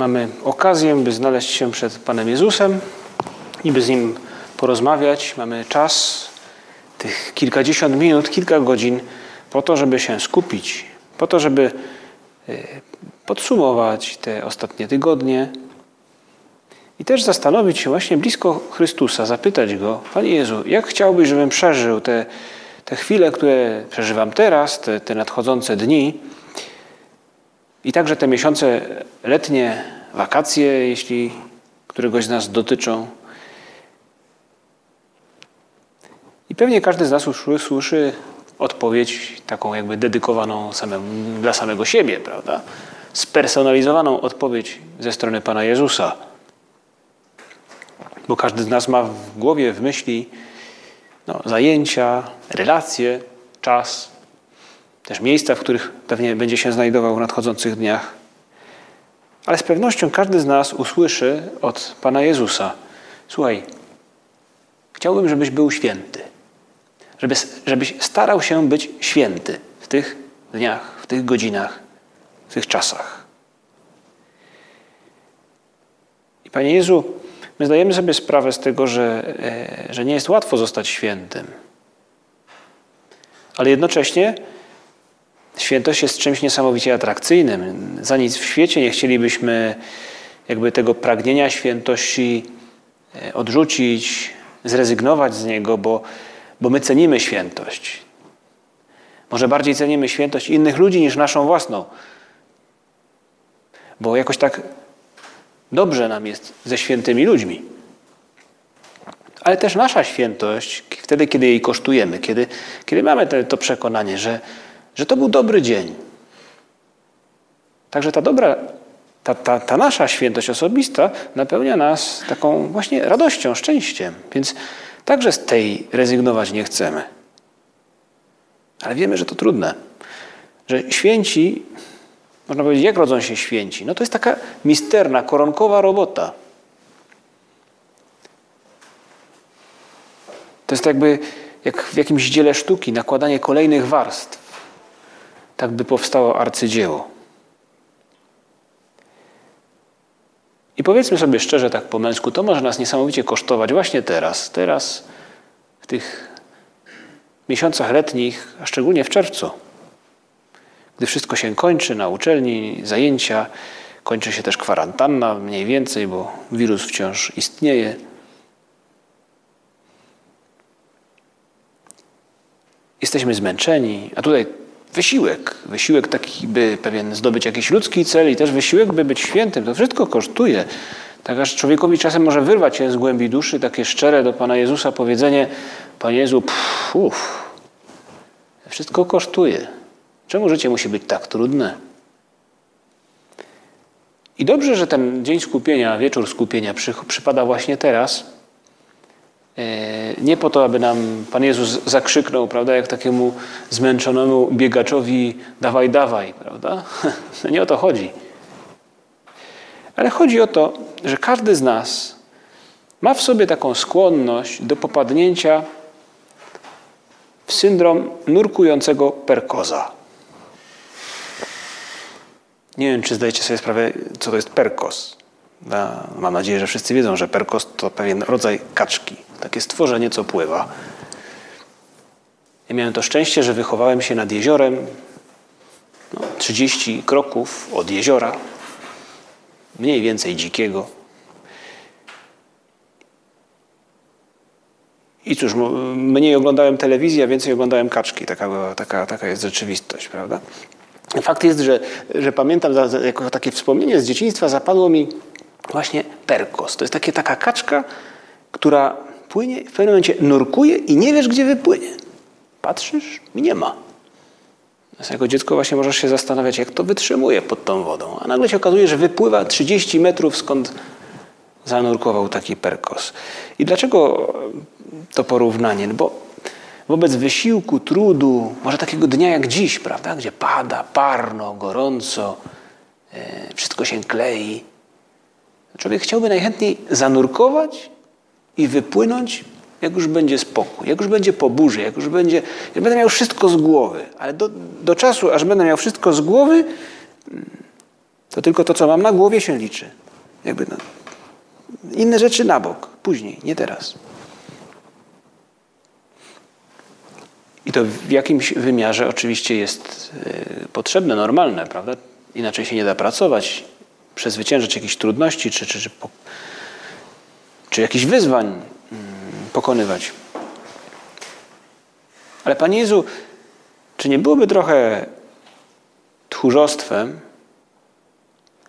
mamy okazję, by znaleźć się przed Panem Jezusem i by z Nim porozmawiać. Mamy czas, tych kilkadziesiąt minut, kilka godzin, po to, żeby się skupić, po to, żeby e, podsumować te ostatnie tygodnie i też zastanowić się właśnie blisko Chrystusa, zapytać Go, Panie Jezu, jak chciałbyś, żebym przeżył te, te chwile, które przeżywam teraz, te, te nadchodzące dni, i także te miesiące letnie, wakacje, jeśli któregoś z nas dotyczą. I pewnie każdy z nas słyszy odpowiedź taką jakby dedykowaną samemu, dla samego siebie, prawda? Spersonalizowaną odpowiedź ze strony Pana Jezusa. Bo każdy z nas ma w głowie, w myśli no, zajęcia, relacje, czas, też miejsca, w których pewnie będzie się znajdował w nadchodzących dniach. Ale z pewnością każdy z nas usłyszy od Pana Jezusa: Słuchaj, chciałbym, żebyś był święty. Żeby, żebyś starał się być święty w tych dniach, w tych godzinach, w tych czasach. I Panie Jezu, my zdajemy sobie sprawę z tego, że, e, że nie jest łatwo zostać świętym. Ale jednocześnie Świętość jest czymś niesamowicie atrakcyjnym. Za nic w świecie nie chcielibyśmy jakby tego pragnienia świętości e, odrzucić, zrezygnować z niego, bo, bo my cenimy świętość. Może bardziej cenimy świętość innych ludzi niż naszą własną. Bo jakoś tak dobrze nam jest ze świętymi ludźmi. Ale też nasza świętość, wtedy, kiedy jej kosztujemy, kiedy, kiedy mamy te, to przekonanie, że, że to był dobry dzień. Także ta dobra, ta, ta, ta nasza świętość osobista napełnia nas taką właśnie radością, szczęściem. Więc także z tej rezygnować nie chcemy. Ale wiemy, że to trudne. Że święci, można powiedzieć, jak rodzą się święci? No to jest taka misterna, koronkowa robota. To jest jakby jak w jakimś dziele sztuki, nakładanie kolejnych warstw tak by powstało arcydzieło. I powiedzmy sobie szczerze, tak po męsku, to może nas niesamowicie kosztować właśnie teraz, teraz, w tych miesiącach letnich, a szczególnie w czerwcu, gdy wszystko się kończy na uczelni, zajęcia, kończy się też kwarantanna mniej więcej, bo wirus wciąż istnieje. Jesteśmy zmęczeni, a tutaj wysiłek. Wysiłek taki, by pewien zdobyć jakiś ludzki cel i też wysiłek, by być świętym. To wszystko kosztuje. Tak aż człowiekowi czasem może wyrwać się z głębi duszy takie szczere do Pana Jezusa powiedzenie Panie Jezu, pff, wszystko kosztuje. Czemu życie musi być tak trudne? I dobrze, że ten dzień skupienia, wieczór skupienia przypada właśnie teraz, nie po to, aby nam Pan Jezus zakrzyknął, prawda, jak takiemu zmęczonemu biegaczowi dawaj, dawaj, prawda? No nie o to chodzi. Ale chodzi o to, że każdy z nas ma w sobie taką skłonność do popadnięcia w syndrom nurkującego perkoza. Nie wiem, czy zdajecie sobie sprawę, co to jest perkos. Mam nadzieję, że wszyscy wiedzą, że perkos to pewien rodzaj kaczki takie stworzenie, co pływa. Ja miałem to szczęście, że wychowałem się nad jeziorem, no, 30 kroków od jeziora, mniej więcej dzikiego. I cóż, mniej oglądałem telewizji, a więcej oglądałem kaczki. Taka, taka, taka jest rzeczywistość, prawda? Fakt jest, że, że pamiętam, jako takie wspomnienie z dzieciństwa zapadło mi właśnie perkos. To jest takie, taka kaczka, która płynie, w pewnym momencie nurkuje i nie wiesz, gdzie wypłynie. Patrzysz i nie ma. Jako dziecko właśnie możesz się zastanawiać, jak to wytrzymuje pod tą wodą. A nagle się okazuje, że wypływa 30 metrów skąd zanurkował taki perkos. I dlaczego to porównanie? No bo wobec wysiłku, trudu, może takiego dnia jak dziś, prawda, gdzie pada, parno, gorąco, e, wszystko się klei, człowiek chciałby najchętniej zanurkować i wypłynąć, jak już będzie spokój, jak już będzie po burzy, jak już będzie, jak będę miał wszystko z głowy. Ale do, do czasu, aż będę miał wszystko z głowy, to tylko to, co mam na głowie się liczy. Jakby no, inne rzeczy na bok, później, nie teraz. I to w jakimś wymiarze oczywiście jest y, potrzebne, normalne, prawda? Inaczej się nie da pracować, przezwyciężyć jakieś trudności czy, czy, czy, czy jakichś wyzwań mm, pokonywać. Ale Panie Jezu, czy nie byłoby trochę tchórzostwem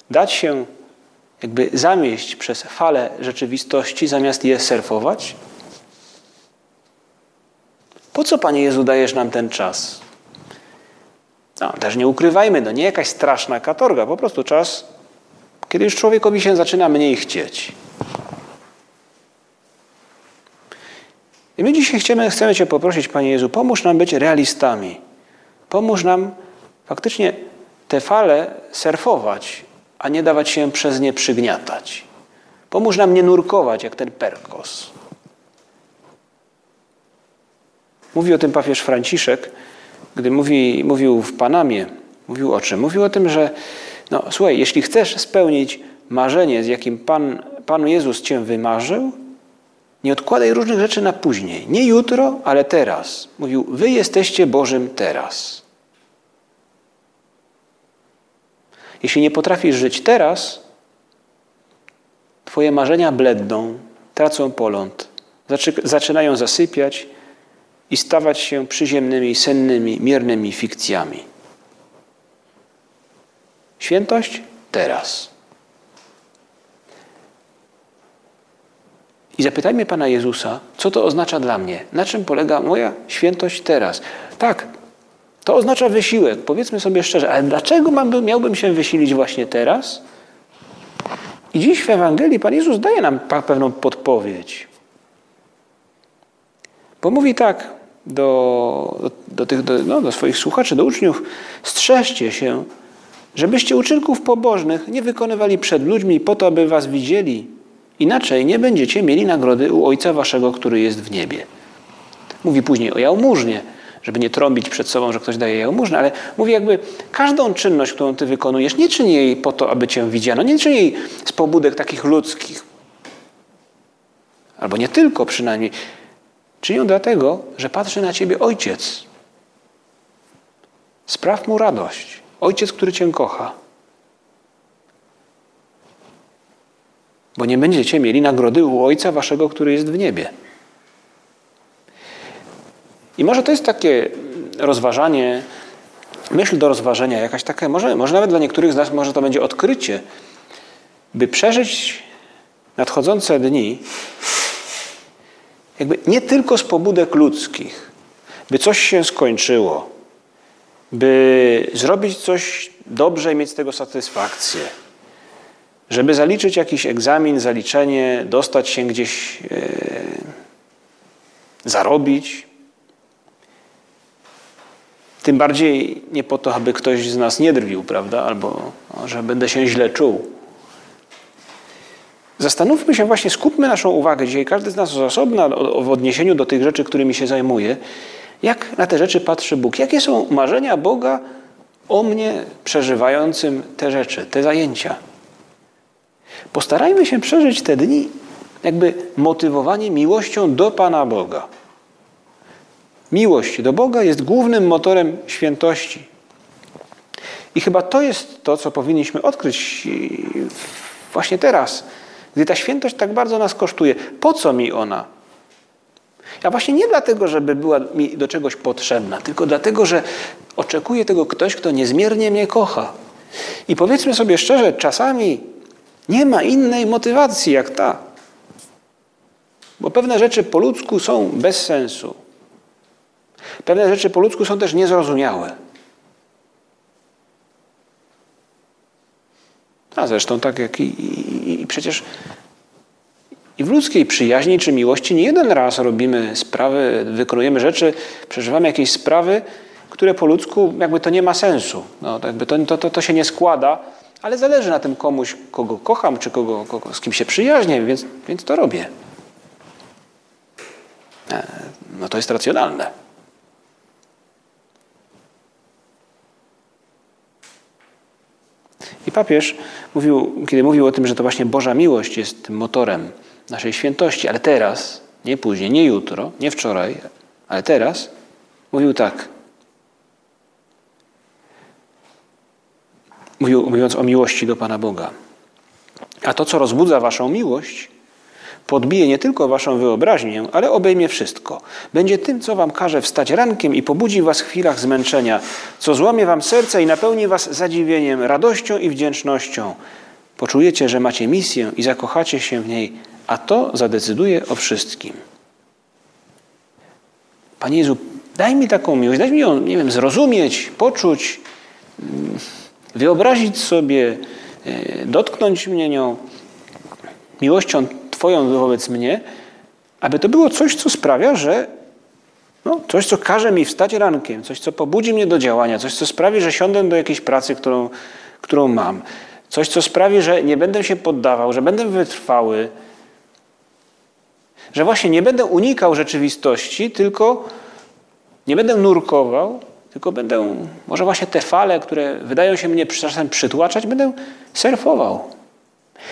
dać się jakby zamieść przez fale rzeczywistości, zamiast je surfować? Po co, Panie Jezu, dajesz nam ten czas? No, też nie ukrywajmy, no nie jakaś straszna katorga, po prostu czas, kiedy już człowiekowi się zaczyna mniej chcieć. I my dzisiaj chcemy, chcemy Cię poprosić, Panie Jezu, pomóż nam być realistami. Pomóż nam faktycznie te fale surfować, a nie dawać się przez nie przygniatać. Pomóż nam nie nurkować jak ten perkos. Mówi o tym papież Franciszek, gdy mówi, mówił w Panamie. Mówił o czym? Mówił o tym, że no, słuchaj, jeśli chcesz spełnić marzenie, z jakim Pan, Pan Jezus Cię wymarzył, nie odkładaj różnych rzeczy na później. Nie jutro, ale teraz. Mówił, wy jesteście Bożym teraz. Jeśli nie potrafisz żyć teraz, Twoje marzenia bledną, tracą poląd, zaczynają zasypiać i stawać się przyziemnymi, sennymi, miernymi fikcjami. Świętość teraz. I zapytajmy Pana Jezusa, co to oznacza dla mnie? Na czym polega moja świętość teraz? Tak, to oznacza wysiłek. Powiedzmy sobie szczerze, ale dlaczego mam, miałbym się wysilić właśnie teraz? I dziś w Ewangelii Pan Jezus daje nam pewną podpowiedź. Bo mówi tak do, do, tych, do, no, do swoich słuchaczy, do uczniów, strzeżcie się, żebyście uczynków pobożnych nie wykonywali przed ludźmi po to, aby was widzieli. Inaczej nie będziecie mieli nagrody u Ojca Waszego, który jest w niebie. Mówi później o jałmużnie, żeby nie trąbić przed sobą, że ktoś daje jałmużnę, ale mówi jakby każdą czynność, którą Ty wykonujesz, nie czyni jej po to, aby Cię widziano, nie czyni jej z pobudek takich ludzkich. Albo nie tylko przynajmniej. Czynią dlatego, że patrzy na Ciebie Ojciec. Spraw Mu radość. Ojciec, który Cię kocha. Bo nie będziecie mieli nagrody u Ojca Waszego, który jest w niebie. I może to jest takie rozważanie, myśl do rozważenia, jakaś taka, może, może nawet dla niektórych z nas może to będzie odkrycie, by przeżyć nadchodzące dni jakby nie tylko z pobudek ludzkich, by coś się skończyło, by zrobić coś dobrze i mieć z tego satysfakcję, żeby zaliczyć jakiś egzamin, zaliczenie, dostać się gdzieś, yy, zarobić. Tym bardziej nie po to, aby ktoś z nas nie drwił, prawda? Albo że będę się źle czuł. Zastanówmy się właśnie, skupmy naszą uwagę dzisiaj, każdy z nas osobna w odniesieniu do tych rzeczy, którymi się zajmuje, jak na te rzeczy patrzy Bóg. Jakie są marzenia Boga o mnie przeżywającym te rzeczy, te zajęcia. Postarajmy się przeżyć te dni jakby motywowanie miłością do Pana Boga. Miłość do Boga jest głównym motorem świętości. I chyba to jest to, co powinniśmy odkryć właśnie teraz, gdy ta świętość tak bardzo nas kosztuje. Po co mi ona? Ja właśnie nie dlatego, żeby była mi do czegoś potrzebna, tylko dlatego, że oczekuje tego ktoś, kto niezmiernie mnie kocha. I powiedzmy sobie szczerze, czasami nie ma innej motywacji jak ta. Bo pewne rzeczy po ludzku są bez sensu. Pewne rzeczy po ludzku są też niezrozumiałe. A zresztą tak jak i, i, i przecież i w ludzkiej przyjaźni czy miłości nie jeden raz robimy sprawy, wykonujemy rzeczy, przeżywamy jakieś sprawy, które po ludzku jakby to nie ma sensu. No, jakby to, to, to, to się nie składa, ale zależy na tym komuś, kogo kocham, czy kogo, kogo, z kim się przyjaźnię, więc, więc to robię. E, no to jest racjonalne. I papież mówił, kiedy mówił o tym, że to właśnie Boża miłość jest motorem naszej świętości, ale teraz, nie później, nie jutro, nie wczoraj, ale teraz, mówił tak. Mówił, mówiąc o miłości do Pana Boga. A to, co rozbudza Waszą miłość, podbije nie tylko Waszą wyobraźnię, ale obejmie wszystko. Będzie tym, co Wam każe wstać rankiem i pobudzi Was w chwilach zmęczenia, co złamie Wam serce i napełni Was zadziwieniem, radością i wdzięcznością. Poczujecie, że macie misję i zakochacie się w niej, a to zadecyduje o wszystkim. Panie Jezu, daj mi taką miłość, daj mi ją, nie wiem, zrozumieć, poczuć, mm, wyobrazić sobie, e, dotknąć mnie nią miłością Twoją wobec mnie, aby to było coś, co sprawia, że no, coś, co każe mi wstać rankiem, coś, co pobudzi mnie do działania, coś, co sprawi, że siądę do jakiejś pracy, którą, którą mam, coś, co sprawi, że nie będę się poddawał, że będę wytrwały, że właśnie nie będę unikał rzeczywistości, tylko nie będę nurkował, tylko będę, może właśnie te fale, które wydają się mnie czasem przytłaczać, będę surfował.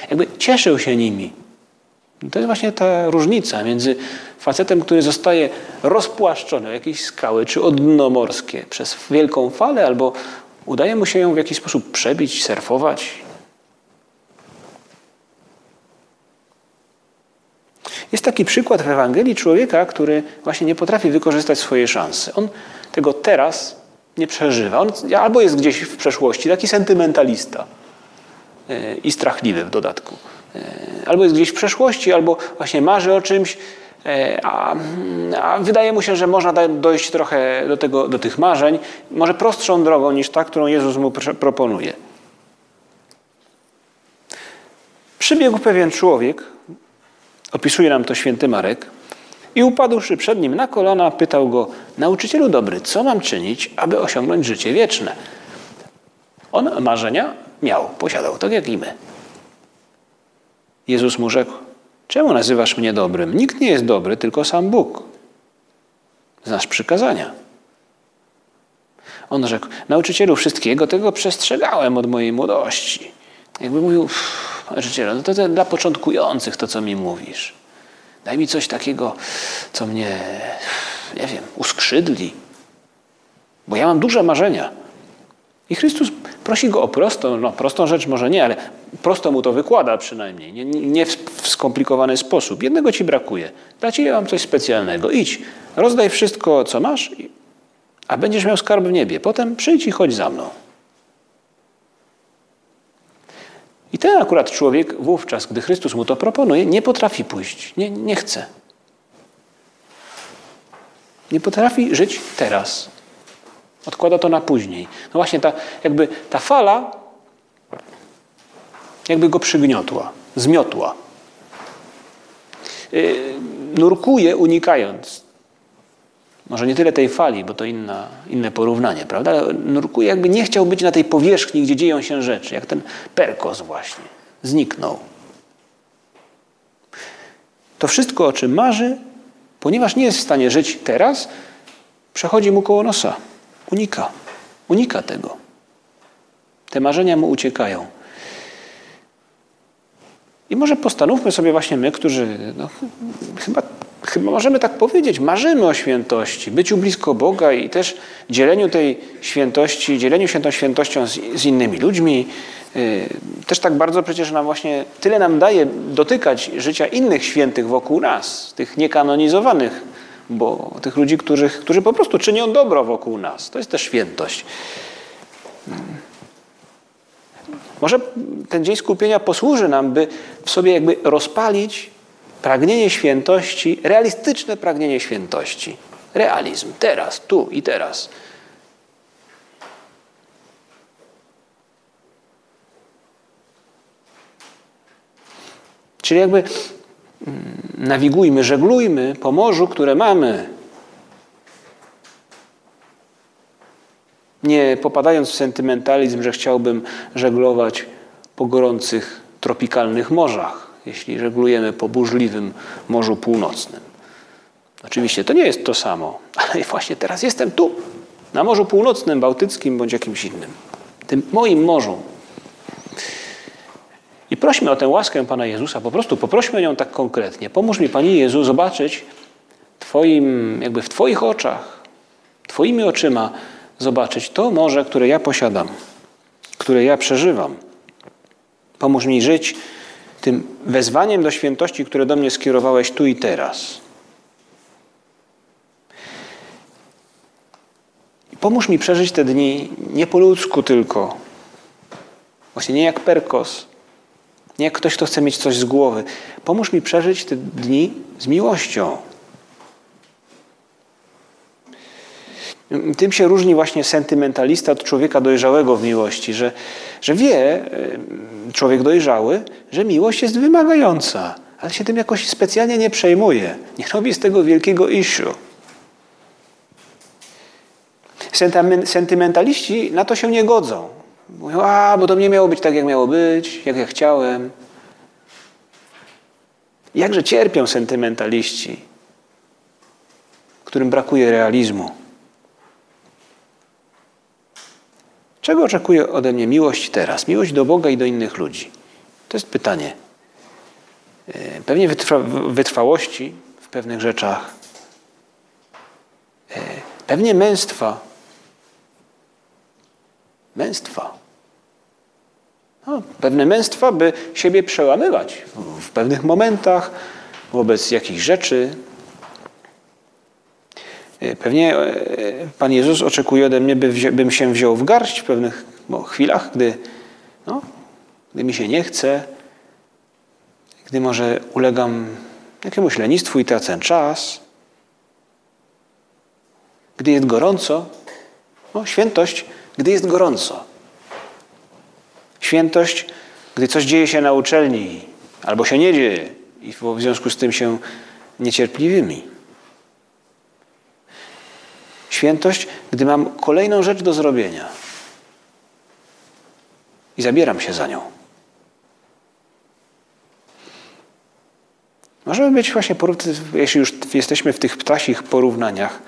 Jakby cieszył się nimi. To jest właśnie ta różnica między facetem, który zostaje rozpłaszczony o jakieś skały czy o dno morskie przez wielką falę, albo udaje mu się ją w jakiś sposób przebić, surfować. Jest taki przykład w Ewangelii człowieka, który właśnie nie potrafi wykorzystać swojej szansy. On tego teraz nie przeżywa. On albo jest gdzieś w przeszłości, taki sentymentalista e, i strachliwy w dodatku. E, albo jest gdzieś w przeszłości, albo właśnie marzy o czymś, e, a, a, wydaje mu się, że można dojść trochę do, tego, do tych marzeń, może prostszą drogą niż ta, którą Jezus mu proponuje. Przybiegł pewien człowiek, opisuje nam to święty Marek, i upadłszy przed nim na kolana, pytał go: Nauczycielu dobry, co mam czynić, aby osiągnąć życie wieczne? On marzenia miał, posiadał, tak jak i my. Jezus mu rzekł: Czemu nazywasz mnie dobrym? Nikt nie jest dobry, tylko sam Bóg. Znasz przykazania. On rzekł: Nauczycielu wszystkiego, tego przestrzegałem od mojej młodości. Jakby mówił: Nauczycielu, no to, to dla początkujących to, co mi mówisz. Daj mi coś takiego, co mnie, nie wiem, uskrzydli. Bo ja mam duże marzenia. I Chrystus prosi go o prostą, no prostą rzecz może nie, ale prosto mu to wykłada przynajmniej, nie, nie w skomplikowany sposób. Jednego ci brakuje. Dla ciebie mam coś specjalnego. Idź, rozdaj wszystko, co masz, a będziesz miał skarb w niebie. Potem przyjdź i chodź za mną. I ten akurat człowiek wówczas, gdy Chrystus mu to proponuje, nie potrafi pójść, nie, nie chce. Nie potrafi żyć teraz. Odkłada to na później. No właśnie ta, jakby ta fala jakby go przygniotła, zmiotła. Yy, nurkuje unikając. Może nie tyle tej fali, bo to inna, inne porównanie, prawda? Nurkuje jakby nie chciał być na tej powierzchni, gdzie dzieją się rzeczy, jak ten perkos właśnie. Zniknął. To wszystko, o czym marzy, ponieważ nie jest w stanie żyć teraz, przechodzi mu koło nosa. Unika. Unika tego. Te marzenia mu uciekają. I może postanówmy sobie właśnie my, którzy no, chyba, chyba możemy tak powiedzieć, marzymy o świętości, byciu blisko Boga i też dzieleniu tej świętości, dzieleniu się tą świętością z, z innymi ludźmi. Yy, też tak bardzo przecież nam właśnie tyle nam daje dotykać życia innych świętych wokół nas, tych niekanonizowanych, bo tych ludzi, którzy, którzy po prostu czynią dobro wokół nas. To jest też świętość. Może ten dzień skupienia posłuży nam, by w sobie jakby rozpalić pragnienie świętości, realistyczne pragnienie świętości. Realizm, teraz, tu i teraz. Czyli jakby mm, nawigujmy, żeglujmy po morzu, które mamy. Nie popadając w sentymentalizm, że chciałbym żeglować po gorących, tropikalnych morzach, jeśli żeglujemy po burzliwym Morzu Północnym. Oczywiście to nie jest to samo, ale właśnie teraz jestem tu, na Morzu Północnym, Bałtyckim bądź jakimś innym, tym moim morzu. I prośmy o tę łaskę Pana Jezusa, po prostu poprośmy o nią tak konkretnie. Pomóż mi, Panie Jezu, zobaczyć Twoim, jakby w Twoich oczach, Twoimi oczyma zobaczyć to morze, które ja posiadam, które ja przeżywam. Pomóż mi żyć tym wezwaniem do świętości, które do mnie skierowałeś tu i teraz. I pomóż mi przeżyć te dni nie po ludzku tylko, właśnie nie jak perkos, nie jak ktoś, kto chce mieć coś z głowy. Pomóż mi przeżyć te dni z miłością. Tym się różni właśnie sentymentalista od człowieka dojrzałego w miłości, że, że wie człowiek dojrzały, że miłość jest wymagająca, ale się tym jakoś specjalnie nie przejmuje. Nie robi z tego wielkiego issue. Sentymentaliści na to się nie godzą. Mówią, a, bo to nie miało być tak, jak miało być, jak ja chciałem. Jakże cierpią sentymentaliści, którym brakuje realizmu. Czego oczekuje ode mnie miłość teraz? Miłość do Boga i do innych ludzi. To jest pytanie. E, pewnie wytrwa, wytrwałości w pewnych rzeczach. E, pewnie męstwa. Męstwa. No, pewne męstwa, by siebie przełamywać w pewnych momentach, wobec jakichś rzeczy, pewnie e, Pan Jezus oczekuje ode mnie, by bym się wziął w garść w pewnych chwilach, gdy, no, gdy mi się nie chce, gdy może ulegam jakiemuś lenistwu i tracę czas, gdy jest gorąco. No, świętość, gdy jest gorąco. Świętość, gdy coś dzieje się na uczelni albo się nie dzieje i w związku z tym się niecierpliwymi. Świętość, gdy mam kolejną rzecz do zrobienia i zabieram się za nią. Możemy być właśnie, jeśli już jesteśmy w tych ptasich porównaniach,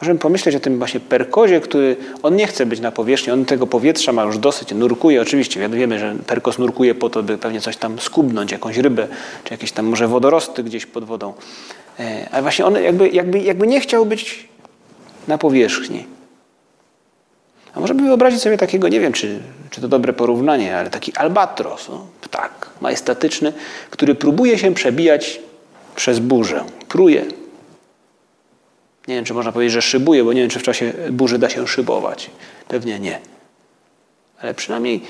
możemy pomyśleć o tym właśnie perkozie, który on nie chce być na powierzchni, on tego powietrza ma już dosyć, nurkuje oczywiście. Wiemy, że perkos nurkuje po to, by pewnie coś tam skubnąć, jakąś rybę, czy jakieś tam może wodorosty gdzieś pod wodą. E, ale właśnie on jakby, jakby, jakby nie chciał być na powierzchni. A może by wyobrazić sobie takiego, nie wiem, czy, czy to dobre porównanie, ale taki albatros, no, ptak majestatyczny, który próbuje się przebijać przez burzę. Pruje. Nie wiem, czy można powiedzieć, że szybuje, bo nie wiem, czy w czasie burzy da się szybować. Pewnie nie. Ale przynajmniej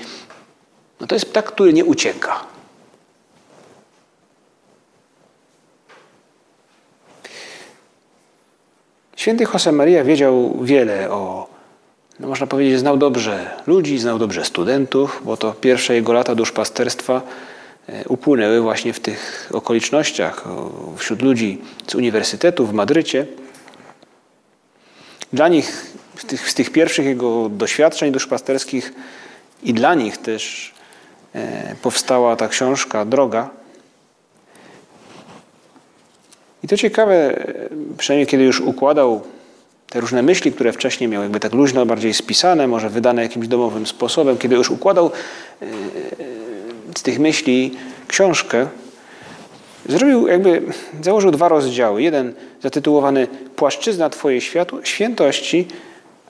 no to jest ptak, który nie ucieka. Święty Josemaria wiedział wiele o, no można powiedzieć, znał dobrze ludzi, znał dobrze studentów, bo to pierwsze jego lata duszpasterstwa e, upłynęły właśnie w tych okolicznościach, wśród ludzi z uniwersytetu w Madrycie. Dla nich, z tych, z tych pierwszych jego doświadczeń duszpasterskich i dla nich też e, powstała ta książka Droga, i to ciekawe, przynajmniej kiedy już układał te różne myśli, które wcześniej miał jakby tak luźno bardziej spisane, może wydane jakimś domowym sposobem, kiedy już układał e, z tych myśli książkę, zrobił jakby, założył dwa rozdziały. Jeden zatytułowany Płaszczyzna Twojej świętości,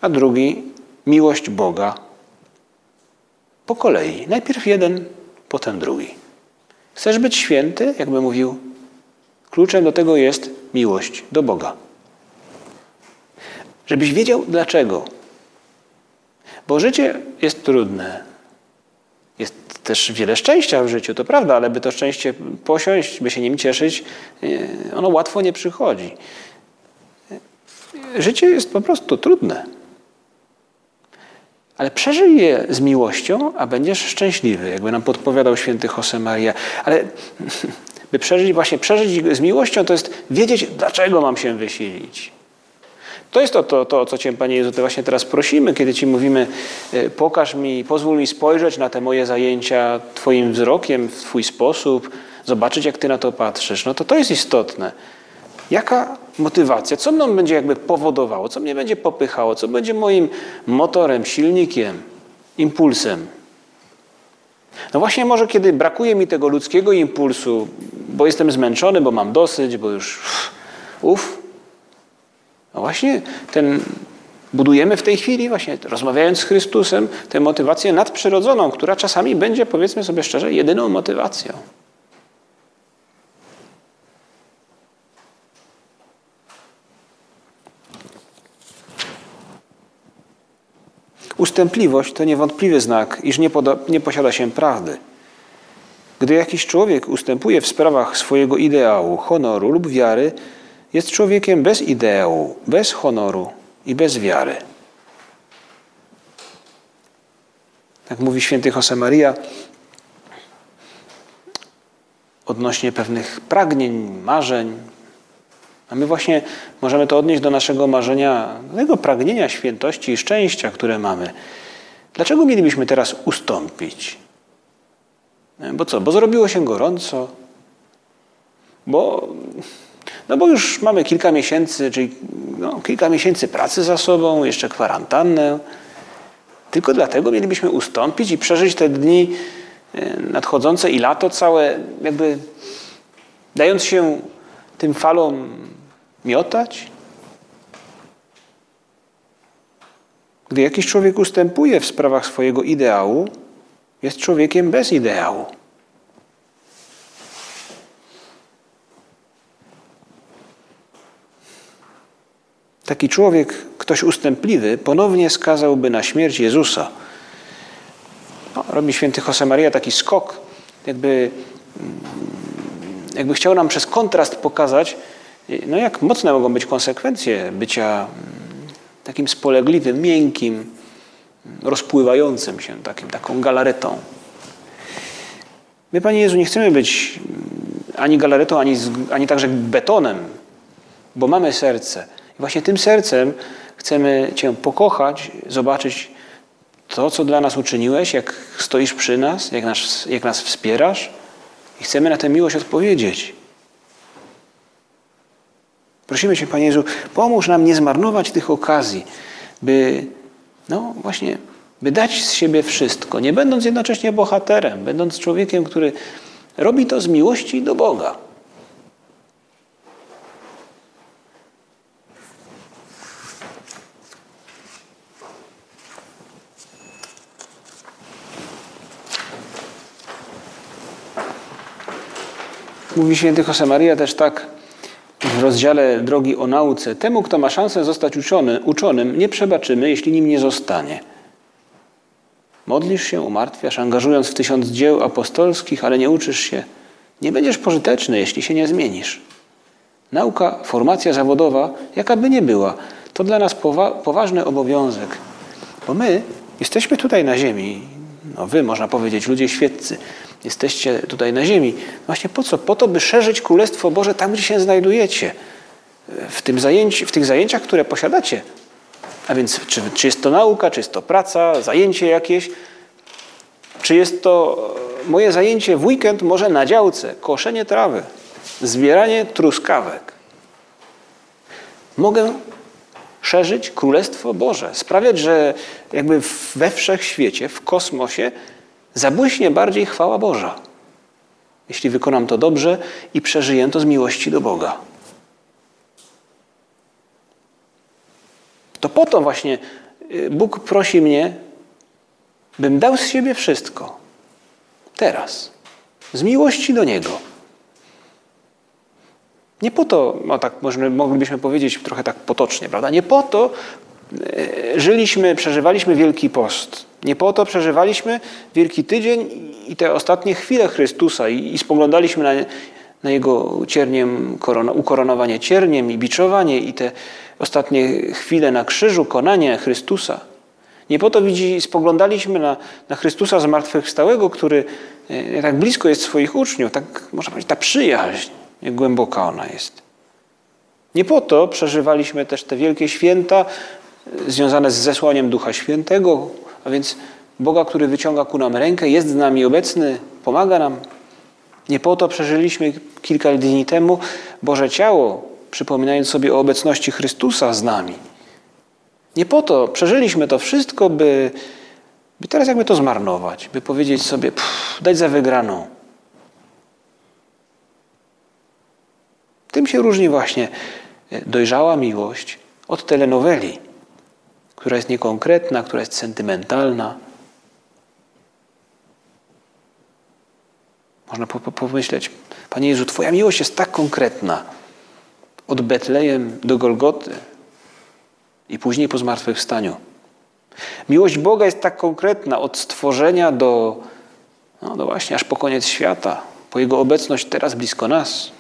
a drugi Miłość Boga. Po kolei. Najpierw jeden, potem drugi. Chcesz być święty, jakby mówił Kluczem do tego jest miłość do Boga. Żebyś wiedział dlaczego. Bo życie jest trudne. Jest też wiele szczęścia w życiu, to prawda, ale by to szczęście posiąść, by się nim cieszyć, e, ono łatwo nie przychodzi. Życie jest po prostu trudne. Ale przeżyj je z miłością, a będziesz szczęśliwy, jakby nam podpowiadał święty Josemaria. Ale By przeżyć, właśnie przeżyć z miłością, to jest wiedzieć, dlaczego mam się wysilić. To jest to, to, to, co Cię, Panie Jezu, to właśnie teraz prosimy, kiedy Ci mówimy, e, pokaż mi, pozwól mi spojrzeć na te moje zajęcia Twoim wzrokiem, w Twój sposób, zobaczyć, jak Ty na to patrzysz. No to to jest istotne. Jaka motywacja? Co mną będzie jakby powodowało? Co mnie będzie popychało? Co będzie moim motorem, silnikiem, impulsem? No właśnie może kiedy brakuje mi tego ludzkiego impulsu, bo jestem zmęczony, bo mam dosyć, bo już uff, no właśnie ten budujemy w tej chwili, właśnie rozmawiając z Chrystusem, tę motywację nadprzyrodzoną, która czasami będzie, powiedzmy sobie szczerze, jedyną motywacją. Ustępliwość to niewątpliwy znak, iż nie, nie posiada się prawdy. Gdy jakiś człowiek ustępuje w sprawach swojego ideału, honoru lub wiary, jest człowiekiem bez ideału, bez honoru i bez wiary. Tak mówi święty Josemaria odnośnie pewnych pragnień, marzeń. A my właśnie możemy to odnieść do naszego marzenia, do tego pragnienia świętości i szczęścia, które mamy. Dlaczego mielibyśmy teraz ustąpić? Bo co? Bo zrobiło się gorąco, bo no bo już mamy kilka miesięcy, czyli no, kilka miesięcy pracy za sobą, jeszcze kwarantannę. Tylko dlatego mielibyśmy ustąpić i przeżyć te dni e, nadchodzące i lato całe, jakby dając się tym falom miotać. Gdy jakiś człowiek ustępuje w sprawach swojego ideału, jest człowiekiem bez ideału. Taki człowiek, ktoś ustępliwy, ponownie skazałby na śmierć Jezusa. No, robi święty Josemaria taki skok, jakby, jakby chciał nam przez kontrast pokazać, no jak mocne mogą być konsekwencje bycia takim spolegliwym, miękkim, rozpływającym się, takim, taką galaretą. My, Panie Jezu, nie chcemy być ani galaretą, ani, ani także betonem, bo mamy serce. Właśnie tym sercem chcemy Cię pokochać, zobaczyć to, co dla nas uczyniłeś, jak stoisz przy nas, jak nas, jak nas wspierasz i chcemy na tę miłość odpowiedzieć. Prosimy Cię, Panie Jezu, pomóż nam nie zmarnować tych okazji, by, no właśnie, by dać z siebie wszystko, nie będąc jednocześnie bohaterem, będąc człowiekiem, który robi to z miłości do Boga. Mówi święty Josemaria też tak w rozdziale Drogi o nauce. Temu, kto ma szansę zostać uczony, uczonym, nie przebaczymy, jeśli nim nie zostanie. Modlisz się, umartwiasz, angażując w tysiąc dzieł apostolskich, ale nie uczysz się. Nie będziesz pożyteczny, jeśli się nie zmienisz. Nauka, formacja zawodowa, jaka by nie była, to dla nas powa poważny obowiązek. Bo my jesteśmy tutaj na ziemi, no wy, można powiedzieć, ludzie świeccy, jesteście tutaj na ziemi. Właśnie po co? Po to, by szerzyć Królestwo Boże tam, gdzie się znajdujecie. W, tym zajęci, w tych zajęciach, które posiadacie. A więc czy, czy jest to nauka, czy jest to praca, zajęcie jakieś, czy jest to moje zajęcie w weekend może na działce, koszenie trawy, zbieranie truskawek. Mogę szerzyć Królestwo Boże, sprawiać, że jakby we wszechświecie, w kosmosie zabłyśnie bardziej chwała Boża, jeśli wykonam to dobrze i przeżyję to z miłości do Boga. To po to właśnie y, Bóg prosi mnie, bym dał z siebie wszystko. Teraz. Z miłości do Niego. Nie po to, no tak możemy, moglibyśmy powiedzieć trochę tak potocznie, prawda? Nie po to żyliśmy, przeżywaliśmy Wielki Post. Nie po to przeżywaliśmy Wielki Tydzień i te ostatnie chwile Chrystusa i, i spoglądaliśmy na, na Jego cierniem, ukoronowanie cierniem i biczowanie i te ostatnie chwile na krzyżu, konanie Chrystusa. Nie po to widzi, spoglądaliśmy na, na Chrystusa zmartwychwstałego, który e, tak blisko jest swoich uczniów, tak można powiedzieć, ta przyjaźń, jak głęboka ona jest. Nie po to przeżywaliśmy też te wielkie święta e, związane z zesłaniem Ducha Świętego, a więc Boga, który wyciąga ku nam rękę, jest z nami obecny, pomaga nam. Nie po to przeżyliśmy kilka dni temu Boże Ciało, przypominając sobie o obecności Chrystusa z nami. Nie po to przeżyliśmy to wszystko, by, by teraz jakby to zmarnować, by powiedzieć sobie, pff, dać za wygraną. Tym się różni właśnie dojrzała miłość od telenoweli, która jest niekonkretna, która jest sentymentalna. Można pomyśleć, Panie Jezu, Twoja miłość jest tak konkretna. Od Betlejem do Golgoty i później po zmartwychwstaniu. Miłość Boga jest tak konkretna od stworzenia do, no, do właśnie aż po koniec świata, po Jego obecność teraz blisko nas.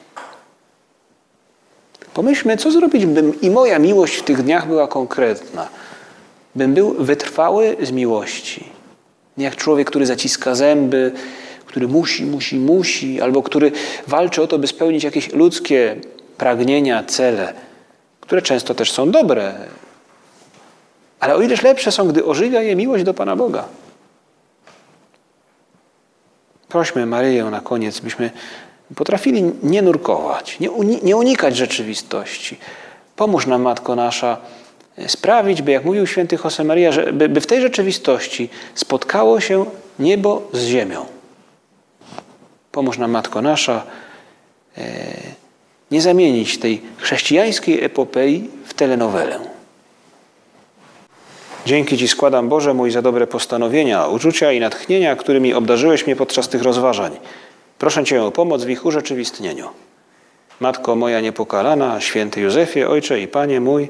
Pomyślmy, co zrobić, bym i moja miłość w tych dniach była konkretna. Bym był wytrwały z miłości. Nie jak człowiek, który zaciska zęby, który musi, musi, musi, albo który walczy o to, by spełnić jakieś ludzkie pragnienia, cele, które często też są dobre. Ale o ileż lepsze są, gdy ożywia je miłość do Pana Boga. Prośmy Maryję na koniec, byśmy potrafili nie nurkować, nie, unikać rzeczywistości. Pomóż nam, Matko Nasza, sprawić, by, jak mówił święty Josemaria, że, by, by w tej rzeczywistości spotkało się niebo z ziemią. Pomóż nam, Matko Nasza, e, nie zamienić tej chrześcijańskiej epopei w telenowelę. Dzięki Ci składam, Boże mój, za dobre postanowienia, uczucia i natchnienia, którymi obdarzyłeś mnie podczas tych rozważań. Proszę Cię o pomoc w ich urzeczywistnieniu. Matko moja niepokalana, święty Józefie, Ojcze i Panie mój,